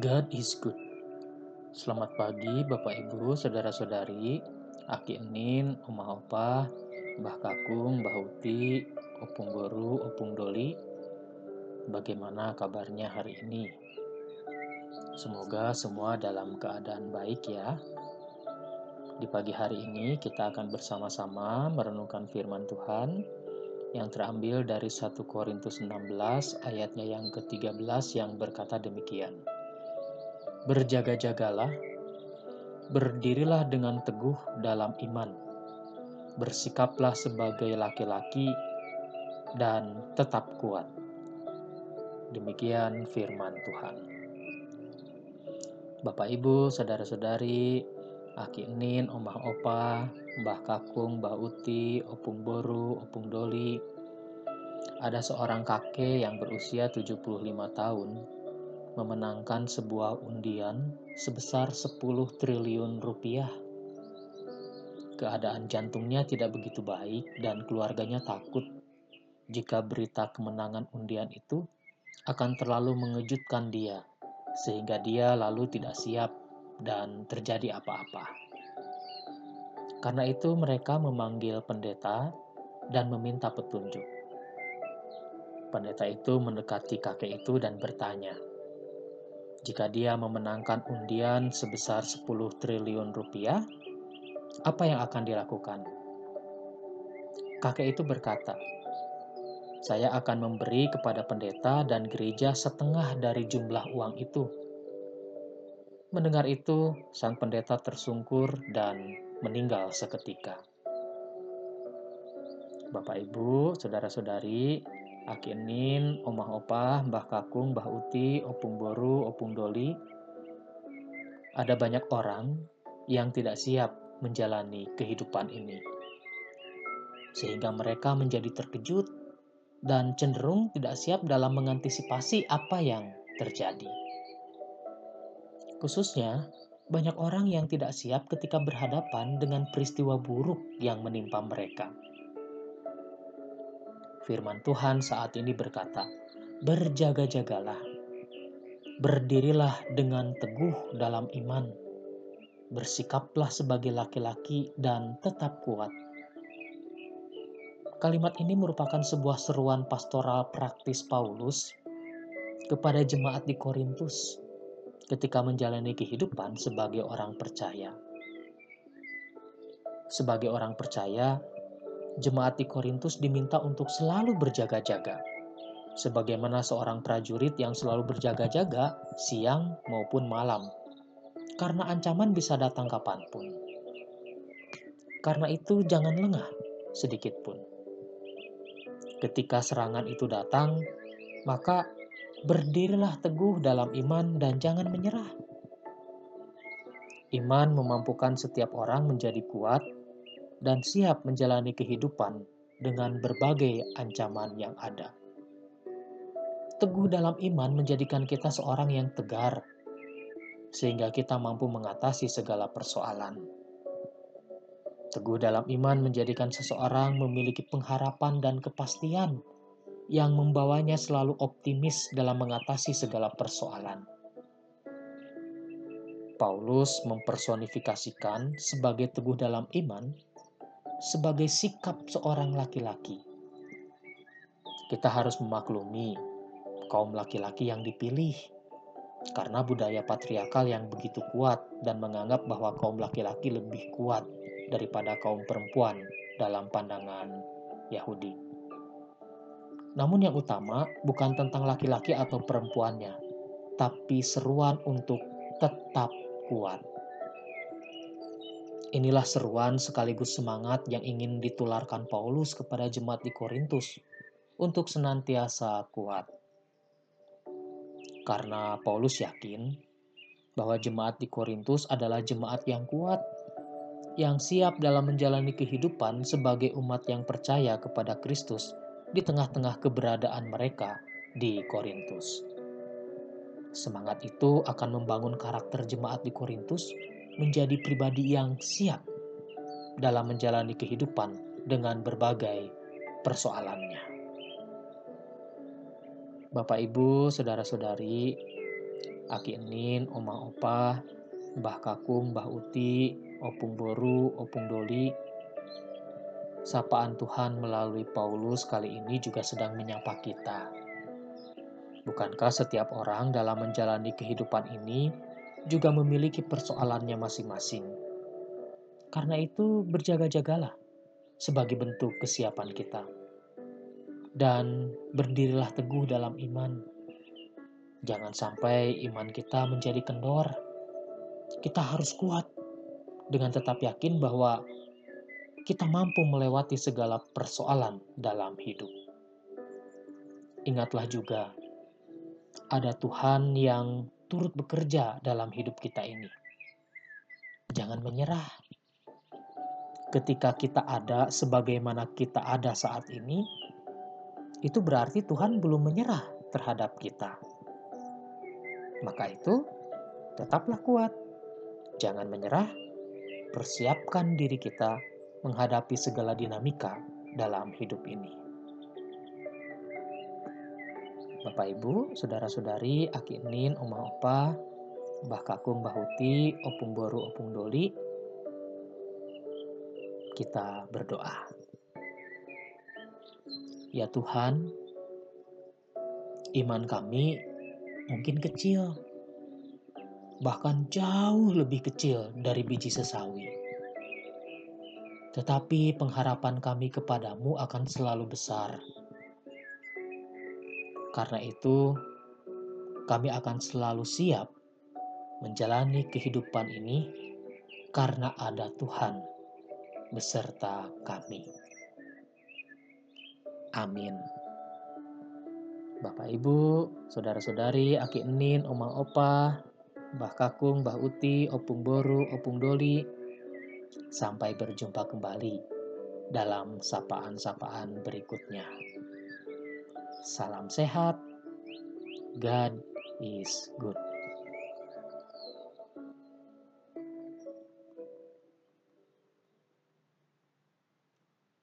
God is good. Selamat pagi Bapak Ibu, Saudara-saudari, Aki Enin, Oma Opa, Mbah Kakung, Mbah Uti, Opung Guru, Opung Doli. Bagaimana kabarnya hari ini? Semoga semua dalam keadaan baik ya. Di pagi hari ini kita akan bersama-sama merenungkan firman Tuhan yang terambil dari 1 Korintus 16 ayatnya yang ke-13 yang berkata demikian. Berjaga-jagalah, berdirilah dengan teguh dalam iman, bersikaplah sebagai laki-laki, dan tetap kuat. Demikian firman Tuhan. Bapak Ibu, saudara-saudari, Aki Nin, Omah Opa, Mbah Kakung, Mbah Uti, Opung Boru, Opung Doli. Ada seorang kakek yang berusia 75 tahun memenangkan sebuah undian sebesar 10 triliun rupiah. Keadaan jantungnya tidak begitu baik dan keluarganya takut jika berita kemenangan undian itu akan terlalu mengejutkan dia, sehingga dia lalu tidak siap dan terjadi apa-apa. Karena itu, mereka memanggil pendeta dan meminta petunjuk. Pendeta itu mendekati kakek itu dan bertanya, jika dia memenangkan undian sebesar 10 triliun rupiah, apa yang akan dilakukan? Kakek itu berkata, saya akan memberi kepada pendeta dan gereja setengah dari jumlah uang itu. Mendengar itu, sang pendeta tersungkur dan meninggal seketika. Bapak, Ibu, saudara-saudari, Akinin, Omah Opah, Mbah Kakung, Mbah Uti, Opung Boru, Opung Doli. Ada banyak orang yang tidak siap menjalani kehidupan ini. Sehingga mereka menjadi terkejut dan cenderung tidak siap dalam mengantisipasi apa yang terjadi. Khususnya, banyak orang yang tidak siap ketika berhadapan dengan peristiwa buruk yang menimpa mereka firman Tuhan saat ini berkata, "Berjaga-jagalah, berdirilah dengan teguh dalam iman, bersikaplah sebagai laki-laki, dan tetap kuat." Kalimat ini merupakan sebuah seruan pastoral praktis Paulus kepada jemaat di Korintus ketika menjalani kehidupan sebagai orang percaya. Sebagai orang percaya, jemaat di Korintus diminta untuk selalu berjaga-jaga. Sebagaimana seorang prajurit yang selalu berjaga-jaga siang maupun malam. Karena ancaman bisa datang kapan pun. Karena itu jangan lengah sedikit pun. Ketika serangan itu datang, maka berdirilah teguh dalam iman dan jangan menyerah. Iman memampukan setiap orang menjadi kuat dan siap menjalani kehidupan dengan berbagai ancaman yang ada. Teguh dalam iman menjadikan kita seorang yang tegar, sehingga kita mampu mengatasi segala persoalan. Teguh dalam iman menjadikan seseorang memiliki pengharapan dan kepastian yang membawanya selalu optimis dalam mengatasi segala persoalan. Paulus mempersonifikasikan sebagai teguh dalam iman sebagai sikap seorang laki-laki. Kita harus memaklumi kaum laki-laki yang dipilih karena budaya patriarkal yang begitu kuat dan menganggap bahwa kaum laki-laki lebih kuat daripada kaum perempuan dalam pandangan Yahudi. Namun yang utama bukan tentang laki-laki atau perempuannya, tapi seruan untuk tetap kuat. Inilah seruan sekaligus semangat yang ingin ditularkan Paulus kepada jemaat di Korintus untuk senantiasa kuat. Karena Paulus yakin bahwa jemaat di Korintus adalah jemaat yang kuat, yang siap dalam menjalani kehidupan sebagai umat yang percaya kepada Kristus di tengah-tengah keberadaan mereka di Korintus. Semangat itu akan membangun karakter jemaat di Korintus menjadi pribadi yang siap dalam menjalani kehidupan dengan berbagai persoalannya. Bapak, Ibu, saudara-saudari, Aki Enin, Oma Opa, Mbah Kakung, Mbah Uti, Opung Boru, Opung Doli. Sapaan Tuhan melalui Paulus kali ini juga sedang menyapa kita. Bukankah setiap orang dalam menjalani kehidupan ini juga memiliki persoalannya masing-masing? Karena itu, berjaga-jagalah sebagai bentuk kesiapan kita, dan berdirilah teguh dalam iman. Jangan sampai iman kita menjadi kendor. Kita harus kuat dengan tetap yakin bahwa kita mampu melewati segala persoalan dalam hidup. Ingatlah juga ada Tuhan yang turut bekerja dalam hidup kita ini. Jangan menyerah. Ketika kita ada sebagaimana kita ada saat ini, itu berarti Tuhan belum menyerah terhadap kita. Maka itu, tetaplah kuat. Jangan menyerah. Persiapkan diri kita menghadapi segala dinamika dalam hidup ini. Bapak Ibu, Saudara-saudari, Aki Nin, Oma Opa, Mbah Kakung, Mbah Huti, Opung Boru, Opung Doli, kita berdoa. Ya Tuhan, iman kami mungkin kecil, bahkan jauh lebih kecil dari biji sesawi. Tetapi pengharapan kami kepadamu akan selalu besar karena itu, kami akan selalu siap menjalani kehidupan ini karena ada Tuhan beserta kami. Amin. Bapak Ibu, Saudara-saudari, Aki Enin, Oma Opa, Mbah Kakung, Mbah Uti, Opung Boru, Opung Doli, sampai berjumpa kembali dalam sapaan-sapaan berikutnya. Salam sehat. God is good.